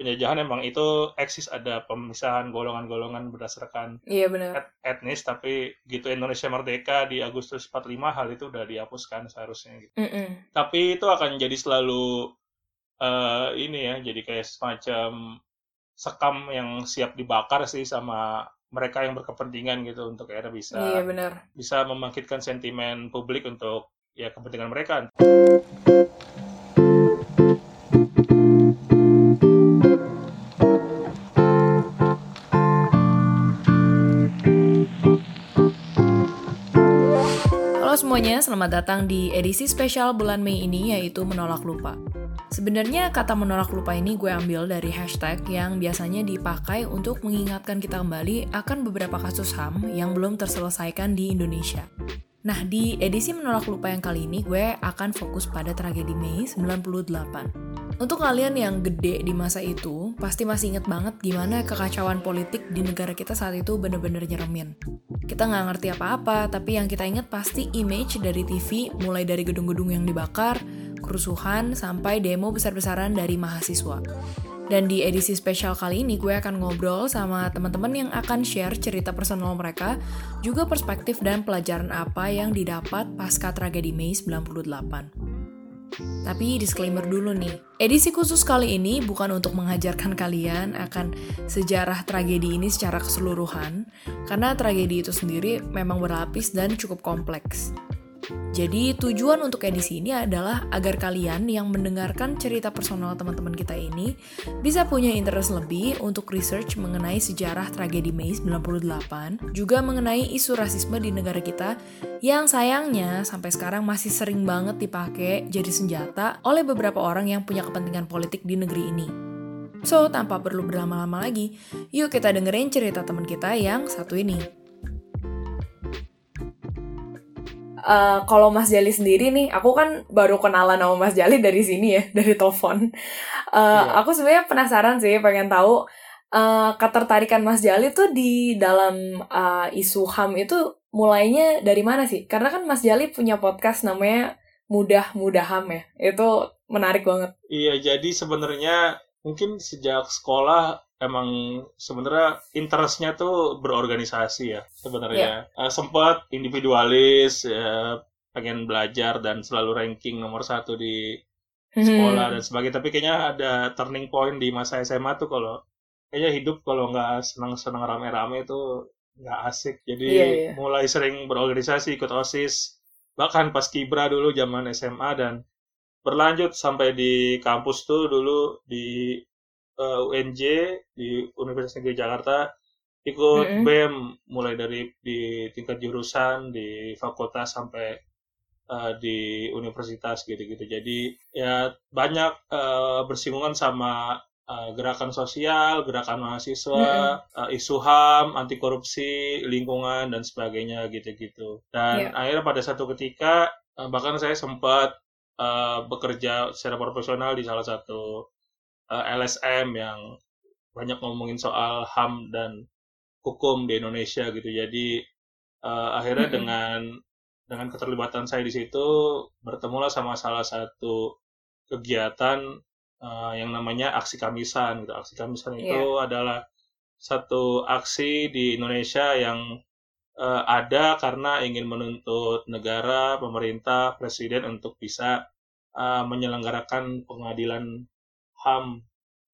penjajahan emang itu eksis ada pemisahan golongan-golongan berdasarkan Iya benar. et- etnis tapi gitu Indonesia merdeka di Agustus 45 hal itu udah dihapuskan seharusnya gitu. Mm-mm. Tapi itu akan jadi selalu eh, ini ya jadi kayak semacam sekam yang siap dibakar sih sama mereka yang berkepentingan gitu untuk akhirnya bisa Iya benar. bisa membangkitkan sentimen publik untuk ya kepentingan mereka. Semuanya, selamat datang di edisi spesial bulan Mei ini yaitu menolak lupa. Sebenarnya kata menolak lupa ini gue ambil dari hashtag yang biasanya dipakai untuk mengingatkan kita kembali akan beberapa kasus HAM yang belum terselesaikan di Indonesia. Nah, di edisi menolak lupa yang kali ini gue akan fokus pada tragedi Mei 98. Untuk kalian yang gede di masa itu, pasti masih inget banget gimana kekacauan politik di negara kita saat itu bener-bener nyeremin. Kita nggak ngerti apa-apa, tapi yang kita inget pasti image dari TV, mulai dari gedung-gedung yang dibakar, kerusuhan, sampai demo besar-besaran dari mahasiswa. Dan di edisi spesial kali ini gue akan ngobrol sama teman-teman yang akan share cerita personal mereka, juga perspektif dan pelajaran apa yang didapat pasca tragedi Mei 98. Tapi disclaimer dulu nih, edisi khusus kali ini bukan untuk mengajarkan kalian akan sejarah tragedi ini secara keseluruhan, karena tragedi itu sendiri memang berlapis dan cukup kompleks. Jadi tujuan untuk edisi ini adalah agar kalian yang mendengarkan cerita personal teman-teman kita ini bisa punya interest lebih untuk research mengenai sejarah tragedi Mei 98, juga mengenai isu rasisme di negara kita yang sayangnya sampai sekarang masih sering banget dipakai jadi senjata oleh beberapa orang yang punya kepentingan politik di negeri ini. So, tanpa perlu berlama-lama lagi, yuk kita dengerin cerita teman kita yang satu ini. Eh, kalau Mas Jali sendiri nih, aku kan baru kenalan sama Mas Jali dari sini ya, dari telepon. Eh, Iya. Aku sebenarnya penasaran sih, pengen tahu eh, ketertarikan Mas Jali tuh di dalam eh, isu HAM itu mulainya dari mana sih? Karena kan Mas Jali punya podcast namanya Mudah Mudah HAM ya, itu menarik banget. Iya, jadi sebenarnya mungkin sejak sekolah emang sebenarnya interestnya tuh berorganisasi ya sebenarnya. Eh, sempat individualis, ya, pengen belajar dan selalu ranking nomor satu di sekolah Hmm. dan sebagainya. Tapi kayaknya ada turning point di masa SMA tuh kalau kayaknya hidup kalau nggak senang-senang rame-rame itu nggak asik. Jadi Iya, iya. mulai sering berorganisasi, ikut OSIS, bahkan pas Kibra dulu zaman SMA dan berlanjut sampai di kampus tuh dulu di eh, UNJ di Universitas Negeri Jakarta ikut Mm-mm. BEM mulai dari di tingkat jurusan di fakultas sampai eh, di universitas gitu-gitu. Jadi ya banyak eh, bersinggungan sama gerakan sosial, gerakan mahasiswa, eh, isu HAM, anti korupsi, lingkungan dan sebagainya gitu-gitu. Dan Iya. akhirnya pada satu ketika bahkan saya sempat eh, bekerja secara profesional di salah satu eh, LSM yang banyak ngomongin soal HAM dan hukum di Indonesia gitu. Jadi eh, akhirnya Mm-mm. dengan dengan keterlibatan saya di situ bertemulah sama salah satu kegiatan eh, yang namanya aksi kamisan gitu. Aksi kamisan itu adalah satu aksi di Indonesia yang eh, ada karena ingin menuntut negara, pemerintah, presiden untuk bisa eh, menyelenggarakan pengadilan HAM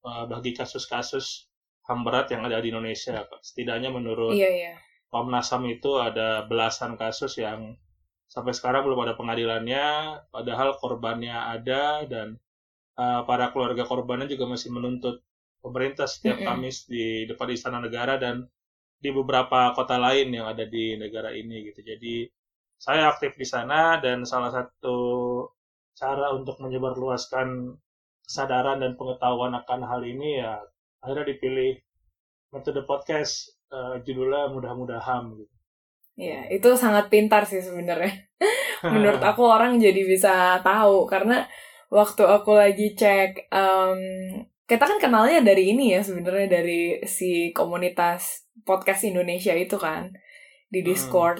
eh, bagi kasus-kasus HAM berat yang ada di Indonesia. Setidaknya menurut Iya, iya. Komnas HAM itu ada belasan kasus yang sampai sekarang belum ada pengadilannya, padahal korbannya ada dan uh, para keluarga korbannya juga masih menuntut pemerintah setiap Mm-mm. Kamis di depan Istana Negara dan di beberapa kota lain yang ada di negara ini gitu. Jadi saya aktif di sana dan salah satu cara untuk menyebarluaskan kesadaran dan pengetahuan akan hal ini ya akhirnya dipilih metode podcast eh, judulnya mudah-mudah HAM gitu. Iya, itu sangat pintar sih sebenarnya. Menurut aku orang jadi bisa tahu karena waktu aku lagi cek em, kita kan kenalnya dari ini ya sebenarnya dari si komunitas podcast Indonesia itu kan di Hmm. Discord.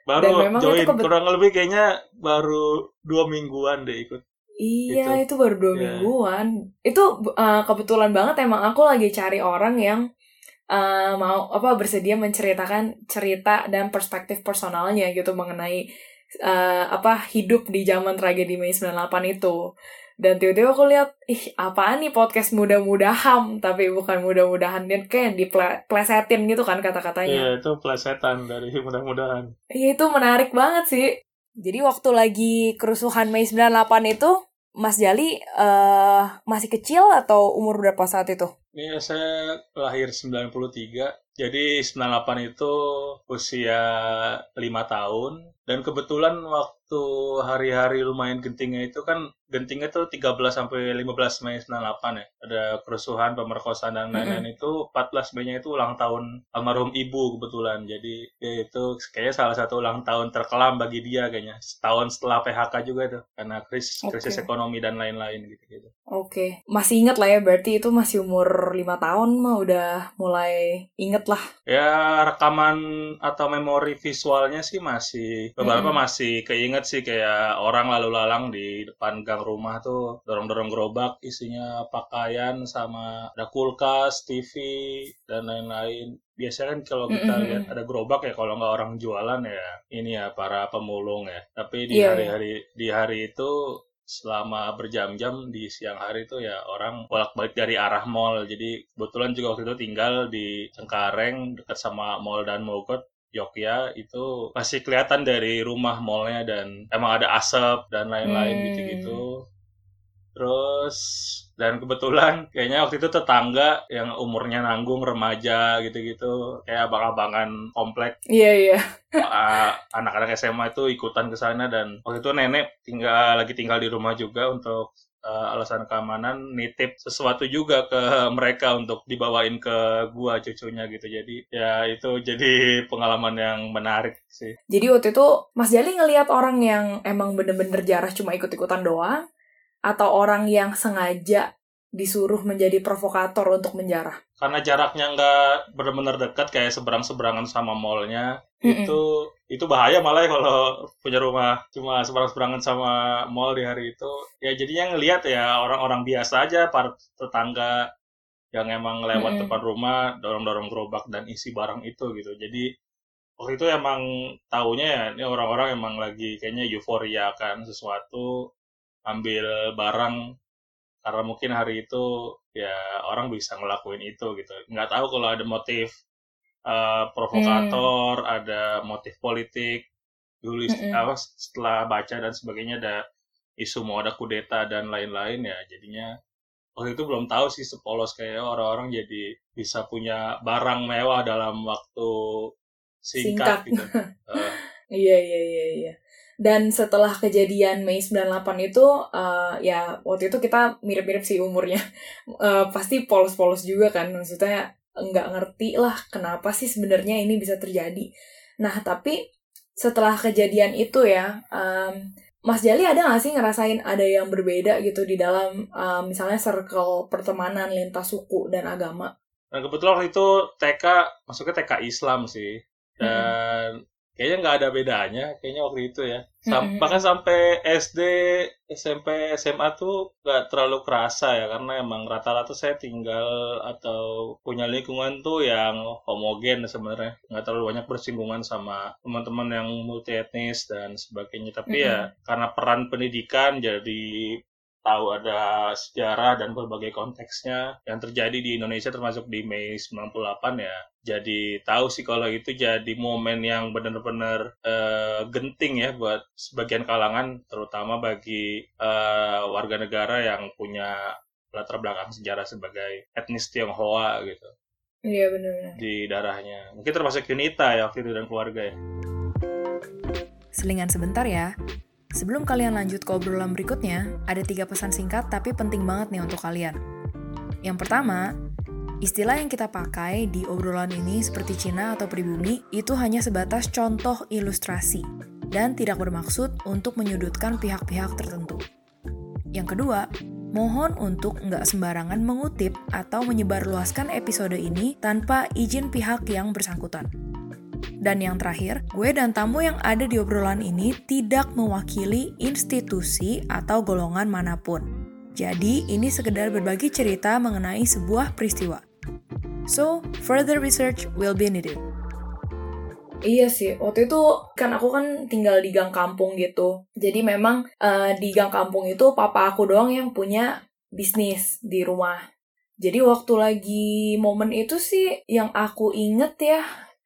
baru Dan memang itu join kebet- kurang lebih kayaknya baru dua mingguan deh ikut Iya, Gitu. itu baru dua Iya. mingguan. Itu uh, kebetulan banget emang aku lagi cari orang yang uh, mau apa bersedia menceritakan cerita dan perspektif personalnya gitu mengenai uh, apa hidup di zaman tragedi Mei 98 itu. Dan tiba-tiba aku lihat, ih apaan nih podcast mudah-mudahan, tapi bukan mudah-mudahan dia kayak diplesetin gitu kan kata-katanya. Iya, itu plesetan dari mudah-mudahan. Iya itu menarik banget sih. Jadi waktu lagi kerusuhan Mei 98 itu, Mas Jali eh masih kecil atau umur berapa saat itu? Iya, saya lahir 93. Jadi 98 itu usia 5 tahun. Dan kebetulan waktu hari-hari lumayan gentingnya itu kan gentingnya tuh 13 sampai 15 Mei 98 ya. Ada kerusuhan, pemerkosaan dan lain-lain itu 14 Mei-nya itu ulang tahun almarhum ibu kebetulan. Jadi ya itu kayaknya salah satu ulang tahun terkelam bagi dia kayaknya. Setahun setelah PHK juga tuh karena krisis krisis Oke. ekonomi dan lain-lain gitu-gitu. Oke, masih inget lah ya berarti itu masih umur 5 tahun mah udah mulai inget lah. Ya rekaman atau memori visualnya sih masih beberapa Mm-mm. masih keinget sih kayak orang lalu lalang di depan gang rumah tuh dorong-dorong gerobak isinya pakaian sama ada kulkas, TV dan lain-lain. Biasanya kan kalau kita Mm-mm. lihat ada gerobak ya kalau nggak orang jualan ya ini ya para pemulung ya. Tapi di Iya, hari-hari di hari itu selama berjam-jam di siang hari itu ya orang bolak-balik dari arah mall. Jadi kebetulan juga waktu itu tinggal di Cengkareng dekat sama Mall dan Mogot. Jogja itu masih kelihatan dari rumah mallnya dan emang ada asap dan lain-lain Hmm. gitu-gitu. Terus dan kebetulan kayaknya waktu itu tetangga yang umurnya nanggung remaja gitu-gitu kayak abang-abangan komplek. Iya, iya. uh, anak-anak SMA itu ikutan ke sana dan waktu itu nenek tinggal lagi tinggal di rumah juga untuk uh, alasan keamanan nitip sesuatu juga ke mereka untuk dibawain ke gua cucunya gitu. Jadi ya itu jadi pengalaman yang menarik sih. Jadi waktu itu Mas Jali ngelihat orang yang emang bener-bener jarah cuma ikut-ikutan doang atau orang yang sengaja disuruh menjadi provokator untuk menjarah. karena jaraknya nggak benar-benar dekat kayak seberang-seberangan sama mallnya Mm-mm. itu itu bahaya malah ya kalau punya rumah cuma seberang-seberangan sama mall di hari itu ya jadinya ngelihat ya orang-orang biasa aja para tetangga yang emang lewat Mm-mm. depan rumah dorong-dorong gerobak dan isi barang itu gitu jadi waktu itu emang taunya ya ini orang-orang emang lagi kayaknya euforia kan sesuatu ambil barang karena mungkin hari itu ya orang bisa ngelakuin itu gitu nggak tahu kalau ada motif eh, provokator ada motif politik dulu Mm-mm. apa setelah baca dan sebagainya ada isu mau ada kudeta dan lain-lain ya jadinya waktu itu belum tahu sih sepolos kayak orang-orang jadi bisa punya barang mewah dalam waktu Singkat. singkat, gitu. Eh, Iya, iya, iya, iya. Dan setelah kejadian Mei 98 itu, eh, ya waktu itu kita mirip-mirip sih umurnya. Eh, pasti polos-polos juga kan, maksudnya nggak ngerti lah kenapa sih sebenarnya ini bisa terjadi. Nah, tapi setelah kejadian itu ya, em, Mas Jali ada nggak sih ngerasain ada yang berbeda gitu di dalam em, misalnya circle pertemanan lintas suku dan agama? Dan kebetulan waktu itu TK, masuknya TK Islam sih. Dan kayaknya nggak ada bedanya, kayaknya waktu itu ya. Sam- Mm-mm. Bahkan sampai SD, SMP, SMA tuh nggak terlalu kerasa ya, karena emang rata-rata saya tinggal atau punya lingkungan tuh yang homogen sebenarnya. Nggak terlalu banyak bersinggungan sama teman-teman yang multi etnis dan sebagainya. Tapi ya karena peran pendidikan jadi tahu ada sejarah dan berbagai konteksnya yang terjadi di Indonesia termasuk di Mei 98 ya jadi tahu sih kalau itu jadi momen yang benar-benar eh, genting ya buat sebagian kalangan terutama bagi eh, warga negara yang punya latar belakang sejarah sebagai etnis Tionghoa gitu Iya benar-benar. di darahnya mungkin termasuk Yunita ya waktu itu dan keluarga ya Selingan sebentar ya. Sebelum kalian lanjut ke obrolan berikutnya, ada tiga pesan singkat tapi penting banget nih untuk kalian. Yang pertama, istilah yang kita pakai di obrolan ini seperti Cina atau pribumi itu hanya sebatas contoh ilustrasi dan tidak bermaksud untuk menyudutkan pihak-pihak tertentu. Yang kedua, mohon untuk nggak sembarangan mengutip atau menyebarluaskan episode ini tanpa izin pihak yang bersangkutan. Dan yang terakhir, gue dan tamu yang ada di obrolan ini tidak mewakili institusi atau golongan mana pun. Jadi, ini sekedar berbagi cerita mengenai sebuah peristiwa. So, further research will be needed. Iya sih, waktu itu kan aku kan tinggal di gang kampung gitu. Jadi memang uh, di gang kampung itu papa aku doang yang punya bisnis di rumah. Jadi waktu lagi momen itu sih yang aku inget ya,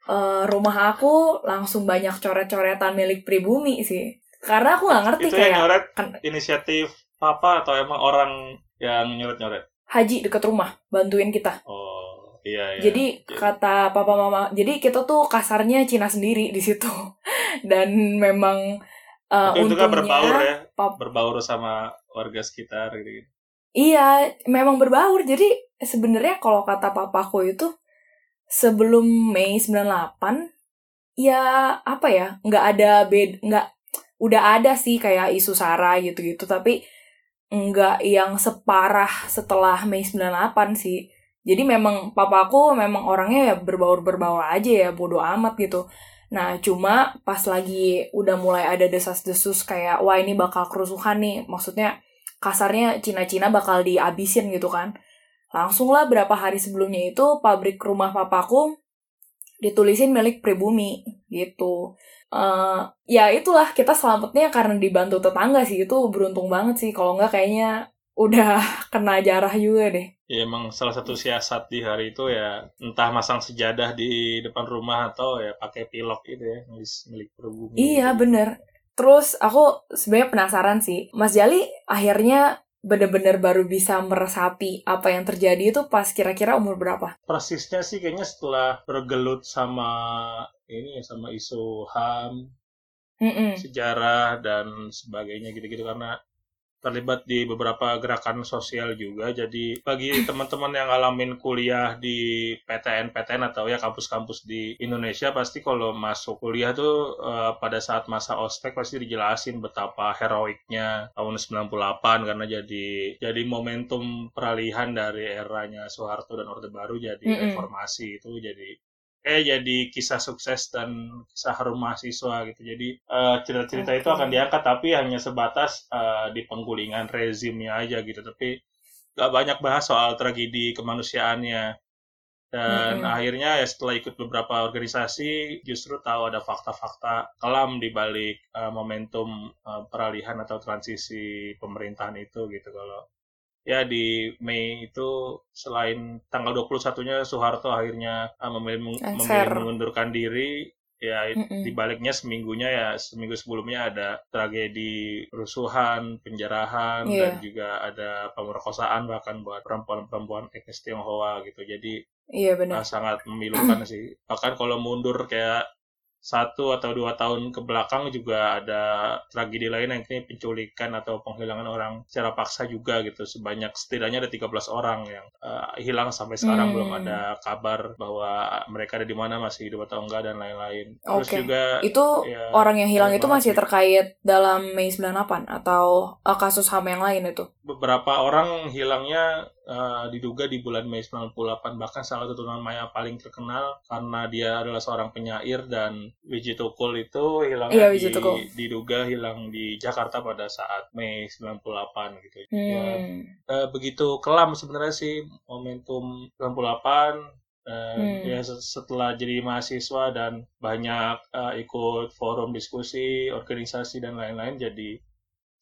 uh, rumah aku langsung banyak coret-coretan milik pribumi sih. Karena aku nggak ngerti itu kayak... yang nyoret kan, inisiatif papa atau emang orang yang nyoret-nyoret? Haji deket rumah, bantuin kita. Oh Iya, iya. Jadi iya. kata papa mama, jadi kita tuh kasarnya Cina sendiri di situ. Dan memang uh, untungnya berbaur ya, pap berbaur sama warga sekitar gitu. Iya, memang berbaur. Jadi sebenarnya kalau kata papaku itu sebelum Mei 98 ya apa ya, nggak ada bed nggak udah ada sih kayak isu sara gitu-gitu, tapi nggak yang separah setelah Mei 98 sih jadi memang papaku memang orangnya ya berbaur-berbaur aja ya, bodoh amat gitu. Nah, cuma pas lagi udah mulai ada desas-desus kayak, wah ini bakal kerusuhan nih, maksudnya kasarnya Cina-Cina bakal diabisin gitu kan. Langsung lah berapa hari sebelumnya itu pabrik rumah papaku ditulisin milik pribumi gitu. Uh, ya itulah kita selamatnya karena dibantu tetangga sih itu beruntung banget sih kalau nggak kayaknya udah kena jarah juga deh. Ya emang salah satu siasat di hari itu ya entah masang sejadah di depan rumah atau ya pakai pilok itu ya milik pribumi. Iya bener. Terus aku sebenarnya penasaran sih, Mas Jali akhirnya bener-bener baru bisa meresapi apa yang terjadi itu pas kira-kira umur berapa? Persisnya sih kayaknya setelah bergelut sama ini sama isu HAM, mm -mm. sejarah dan sebagainya gitu-gitu karena terlibat di beberapa gerakan sosial juga. Jadi bagi teman-teman yang ngalamin kuliah di PTN-PTN atau ya kampus-kampus di Indonesia pasti kalau masuk kuliah tuh uh, pada saat masa ospek pasti dijelasin betapa heroiknya tahun 98 karena jadi jadi momentum peralihan dari eranya Soeharto dan Orde Baru jadi mm -hmm. reformasi itu jadi eh jadi kisah sukses dan kisah harum mahasiswa gitu. Jadi uh, cerita-cerita okay. itu akan diangkat tapi hanya sebatas uh, di penggulingan rezimnya aja gitu. Tapi gak banyak bahas soal tragedi kemanusiaannya. Dan mm-hmm. akhirnya ya setelah ikut beberapa organisasi justru tahu ada fakta-fakta kelam di balik uh, momentum uh, peralihan atau transisi pemerintahan itu gitu. Kalau ya di Mei itu selain tanggal 21-nya Soeharto akhirnya uh, memilih, memilih mengundurkan diri ya mm -mm. di baliknya seminggunya ya seminggu sebelumnya ada tragedi rusuhan penjarahan yeah. dan juga ada pemerkosaan bahkan buat perempuan-perempuan etnis Tionghoa gitu jadi Iya benar. Uh, sangat memilukan sih. Bahkan kalau mundur kayak satu atau dua tahun ke belakang juga ada tragedi lain yang penculikan atau penghilangan orang secara paksa juga gitu sebanyak setidaknya ada 13 orang yang uh, hilang sampai sekarang hmm. belum ada kabar bahwa mereka ada di mana masih hidup atau enggak dan lain-lain. Terus okay. juga itu ya, orang yang hilang itu masih terkait dalam Mei 98 atau uh, kasus HAM yang lain itu? Beberapa orang hilangnya uh, diduga di bulan Mei 98 bahkan salah satu nama yang paling terkenal karena dia adalah seorang penyair dan Wiji Tukul itu hilang iya, di, diduga hilang di Jakarta pada saat Mei 98 gitu. Hmm. Ya, uh, begitu kelam sebenarnya sih momentum 98 dan hmm. ya setelah jadi mahasiswa dan banyak uh, ikut forum diskusi, organisasi dan lain-lain jadi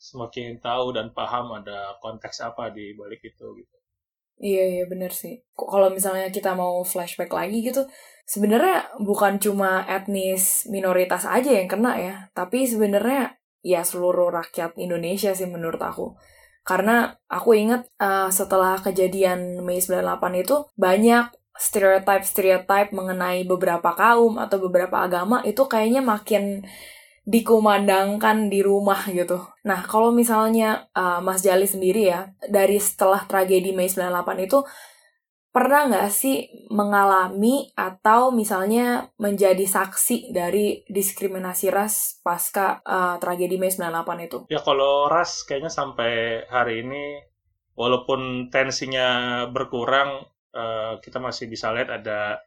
semakin tahu dan paham ada konteks apa di balik itu gitu. Iya iya bener sih. Kalau misalnya kita mau flashback lagi gitu, sebenarnya bukan cuma etnis minoritas aja yang kena ya, tapi sebenarnya ya seluruh rakyat Indonesia sih menurut aku. Karena aku ingat uh, setelah kejadian Mei 98 itu banyak stereotype-stereotype mengenai beberapa kaum atau beberapa agama itu kayaknya makin dikumandangkan di rumah gitu. Nah, kalau misalnya uh, Mas Jali sendiri ya, dari setelah tragedi Mei 98 itu, pernah nggak sih mengalami atau misalnya menjadi saksi dari diskriminasi ras pasca uh, tragedi Mei 98 itu? Ya, kalau ras kayaknya sampai hari ini, walaupun tensinya berkurang, uh, kita masih bisa lihat ada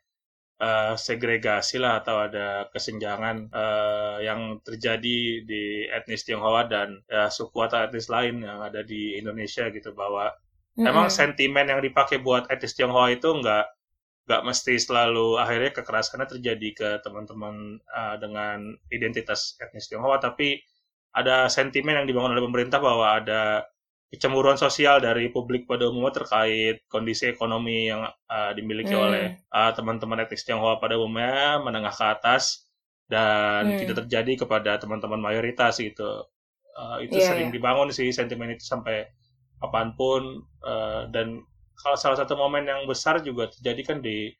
uh, segregasi lah atau ada kesenjangan uh, yang terjadi di etnis Tionghoa dan uh, suku atau etnis lain yang ada di Indonesia gitu bahwa mm-hmm. emang sentimen yang dipakai buat etnis Tionghoa itu nggak nggak mesti selalu akhirnya kekerasannya terjadi ke teman-teman uh, dengan identitas etnis Tionghoa tapi ada sentimen yang dibangun oleh pemerintah bahwa ada kecemburuan sosial dari publik pada umumnya terkait kondisi ekonomi yang uh, dimiliki hmm. oleh uh, teman-teman etnis Tionghoa pada umumnya menengah ke atas dan hmm. tidak terjadi kepada teman-teman mayoritas gitu. Uh, itu yeah, sering yeah. dibangun sih sentimen itu sampai kapan pun uh, dan kalau salah satu momen yang besar juga terjadi kan di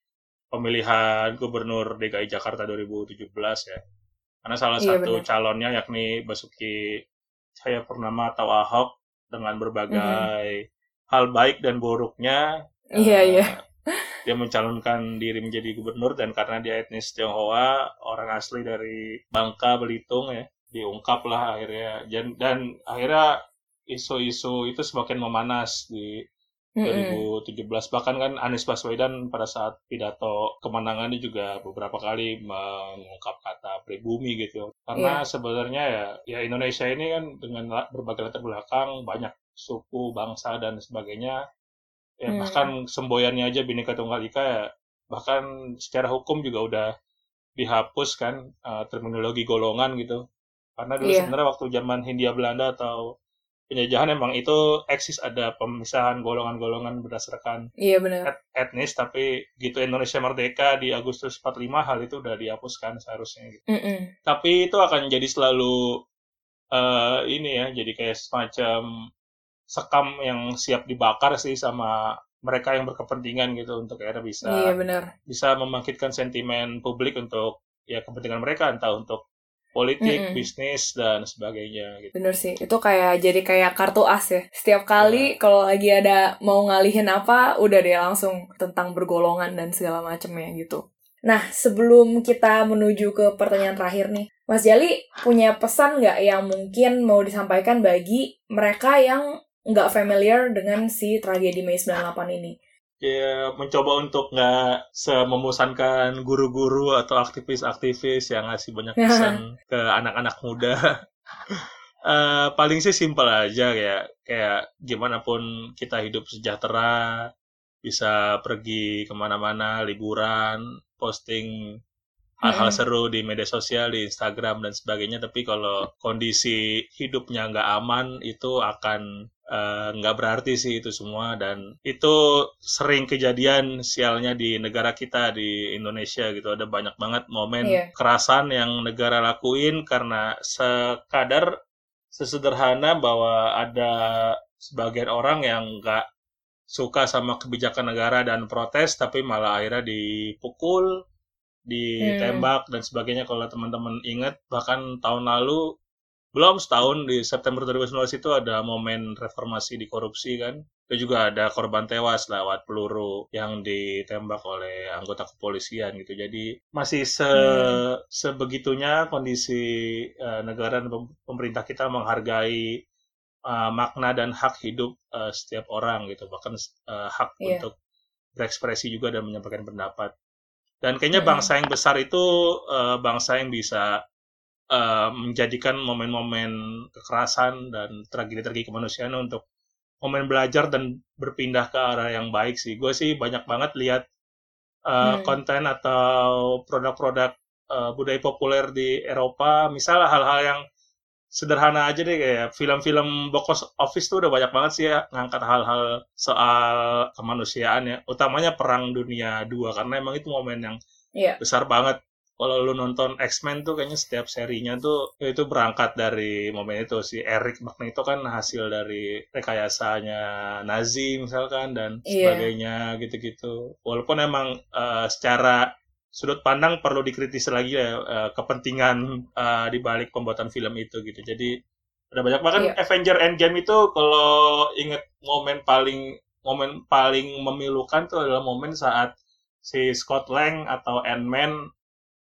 pemilihan gubernur DKI Jakarta 2017 ya. Karena salah yeah, satu bener. calonnya yakni Basuki Cahaya Purnama atau Ahok dengan berbagai mm-hmm. hal baik dan buruknya. Iya, yeah, iya. Yeah. Dia mencalonkan diri menjadi gubernur dan karena dia etnis Tionghoa, orang asli dari Bangka, Belitung ya, diungkap lah akhirnya. Dan, dan akhirnya isu-isu itu semakin memanas di 2017 bahkan kan Anies Baswedan pada saat pidato kemenangannya juga beberapa kali mengungkap kata pribumi gitu karena yeah. sebenarnya ya ya Indonesia ini kan dengan berbagai latar belakang banyak suku bangsa dan sebagainya ya mm. bahkan semboyannya aja Bhinneka Tunggal Ika ya bahkan secara hukum juga udah dihapus kan uh, terminologi golongan gitu karena dulu yeah. sebenarnya waktu zaman Hindia Belanda atau penjajahan emang itu eksis ada pemisahan golongan-golongan berdasarkan iya, benar. Et etnis tapi gitu Indonesia merdeka di Agustus 45 hal itu udah dihapuskan seharusnya gitu. Mm -mm. Tapi itu akan jadi selalu uh, ini ya jadi kayak semacam sekam yang siap dibakar sih sama mereka yang berkepentingan gitu untuk akhirnya bisa iya, benar. bisa membangkitkan sentimen publik untuk ya kepentingan mereka entah untuk politik, mm -hmm. bisnis dan sebagainya gitu. Bener sih, itu kayak jadi kayak kartu as ya. Setiap kali yeah. kalau lagi ada mau ngalihin apa, udah deh langsung tentang bergolongan dan segala macamnya gitu. Nah, sebelum kita menuju ke pertanyaan terakhir nih, Mas Jali punya pesan nggak yang mungkin mau disampaikan bagi mereka yang nggak familiar dengan si tragedi Mei 98 ini? Ya mencoba untuk nggak sememusankan guru-guru atau aktivis-aktivis yang ngasih banyak pesan ke anak-anak muda. uh, paling sih simpel aja ya kayak gimana pun kita hidup sejahtera, bisa pergi ke mana-mana, liburan, posting hal-hal seru di media sosial, di Instagram dan sebagainya. Tapi kalau kondisi hidupnya nggak aman, itu akan Eh, nggak uh, berarti sih itu semua dan itu sering kejadian sialnya di negara kita di Indonesia gitu ada banyak banget momen yeah. kerasan yang negara lakuin karena sekadar sesederhana bahwa ada sebagian orang yang nggak suka sama kebijakan negara dan protes tapi malah akhirnya dipukul ditembak hmm. dan sebagainya kalau teman-teman ingat bahkan tahun lalu belum setahun di September 2019 itu ada momen reformasi di korupsi kan itu juga ada korban tewas lewat peluru yang ditembak oleh anggota kepolisian gitu jadi masih se hmm. sebegitunya kondisi uh, negara dan pemerintah kita menghargai uh, makna dan hak hidup uh, setiap orang gitu bahkan uh, hak yeah. untuk berekspresi juga dan menyampaikan pendapat dan kayaknya bangsa yang besar itu uh, bangsa yang bisa uh, menjadikan momen-momen kekerasan dan tragedi-tragedi kemanusiaan untuk momen belajar dan berpindah ke arah yang baik sih. Gue sih banyak banget lihat uh, hmm. konten atau produk-produk uh, budaya populer di Eropa, misalnya hal-hal yang sederhana aja deh kayak film-film box office tuh udah banyak banget sih ya ngangkat hal-hal soal kemanusiaan ya, utamanya Perang Dunia 2 karena emang itu momen yang yeah. besar banget kalau lu nonton X-Men tuh kayaknya setiap serinya tuh itu berangkat dari momen itu si Eric Magneto kan hasil dari rekayasanya Nazi misalkan dan yeah. sebagainya gitu-gitu. Walaupun emang uh, secara sudut pandang perlu dikritisi lagi ya uh, kepentingan uh, di balik pembuatan film itu gitu. Jadi ada banyak bahkan yeah. Avenger Endgame itu kalau inget momen paling momen paling memilukan tuh adalah momen saat si Scott Lang atau Ant-Man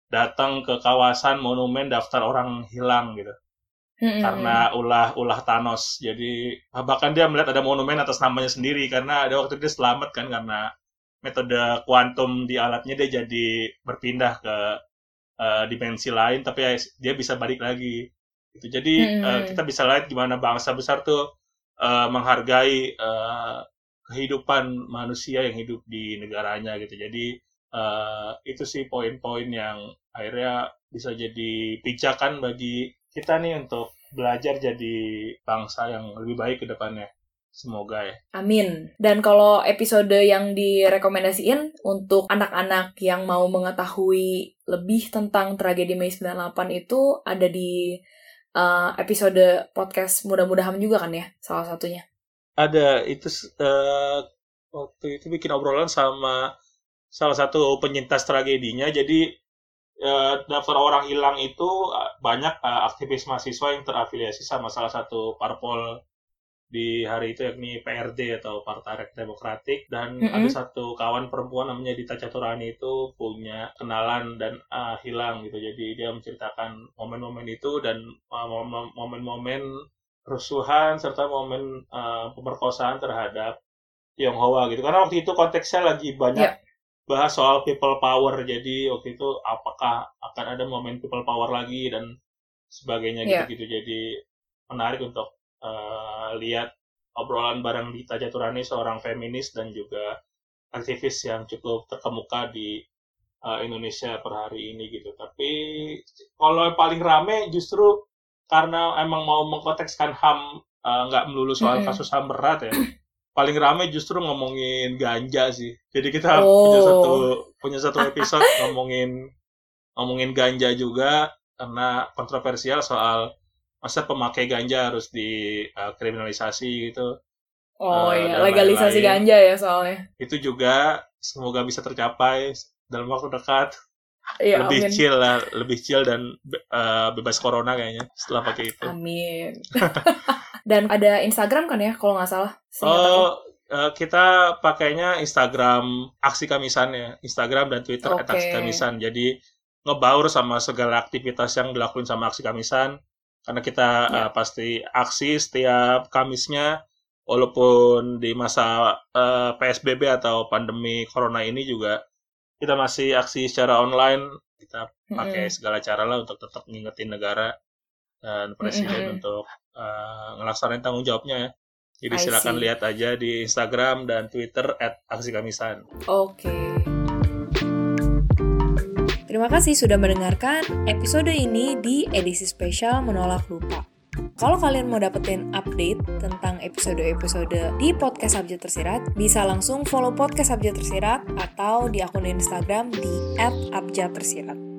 datang ke kawasan monumen daftar orang hilang gitu. Mm-hmm. Karena ulah ulah Thanos. Jadi bahkan dia melihat ada monumen atas namanya sendiri karena ada waktu dia selamat kan karena metode kuantum di alatnya dia jadi berpindah ke uh, dimensi lain tapi ya dia bisa balik lagi gitu jadi hmm. uh, kita bisa lihat gimana bangsa besar tuh uh, menghargai uh, kehidupan manusia yang hidup di negaranya gitu jadi uh, itu sih poin-poin yang akhirnya bisa jadi pijakan bagi kita nih untuk belajar jadi bangsa yang lebih baik ke depannya. Semoga ya. Amin. Dan kalau episode yang direkomendasiin untuk anak-anak yang mau mengetahui lebih tentang tragedi Mei 98 itu ada di uh, episode podcast mudah-mudahan juga kan ya, salah satunya. Ada, itu uh, waktu itu bikin obrolan sama salah satu penyintas tragedinya. Jadi uh, daftar orang hilang itu banyak uh, aktivis mahasiswa yang terafiliasi sama salah satu parpol di hari itu yakni PRD atau Partai Demokratik dan mm -hmm. ada satu kawan perempuan namanya Dita Caturani itu punya kenalan dan uh, hilang gitu jadi dia menceritakan momen-momen itu dan momen-momen uh, kerusuhan serta momen uh, pemerkosaan terhadap Tionghoa gitu karena waktu itu konteksnya lagi banyak yeah. bahas soal people power jadi waktu itu apakah akan ada momen people power lagi dan sebagainya yeah. gitu gitu jadi menarik untuk uh, lihat obrolan bareng Dita Jaturani seorang feminis dan juga aktivis yang cukup terkemuka di uh, Indonesia per hari ini gitu. Tapi kalau yang paling rame justru karena emang mau mengkontekskan HAM uh, nggak melulu soal kasus HAM berat ya. Paling rame justru ngomongin ganja sih. Jadi kita oh. punya satu punya satu episode ngomongin ngomongin ganja juga karena kontroversial soal masa pemakai ganja harus dikriminalisasi uh, gitu. Oh uh, iya, legalisasi lain -lain. ganja ya soalnya. Itu juga semoga bisa tercapai dalam waktu dekat. Iya, lebih amin. chill lah, lebih chill dan uh, bebas corona kayaknya setelah pakai itu. Amin. dan ada Instagram kan ya kalau nggak salah? Oh, uh, kita pakainya Instagram Aksi Kamisan ya, Instagram dan Twitter okay. Aksi Kamisan. Jadi ngebaur sama segala aktivitas yang dilakuin sama Aksi Kamisan karena kita ya. uh, pasti aksi setiap Kamisnya walaupun di masa uh, eh, PSBB atau pandemi corona ini juga kita masih aksi secara online kita pakai mm-hmm. segala cara lah untuk tetap ngingetin negara dan presiden mm-hmm. untuk uh, ngelaksanain tanggung jawabnya ya. Jadi silakan lihat aja di Instagram dan Twitter @aksi_kamisan. Oke. Okay. Terima kasih sudah mendengarkan episode ini di edisi spesial Menolak Lupa. Kalau kalian mau dapetin update tentang episode-episode di podcast Abjad Tersirat, bisa langsung follow podcast Abjad Tersirat atau di akun Instagram di @abjadtersirat.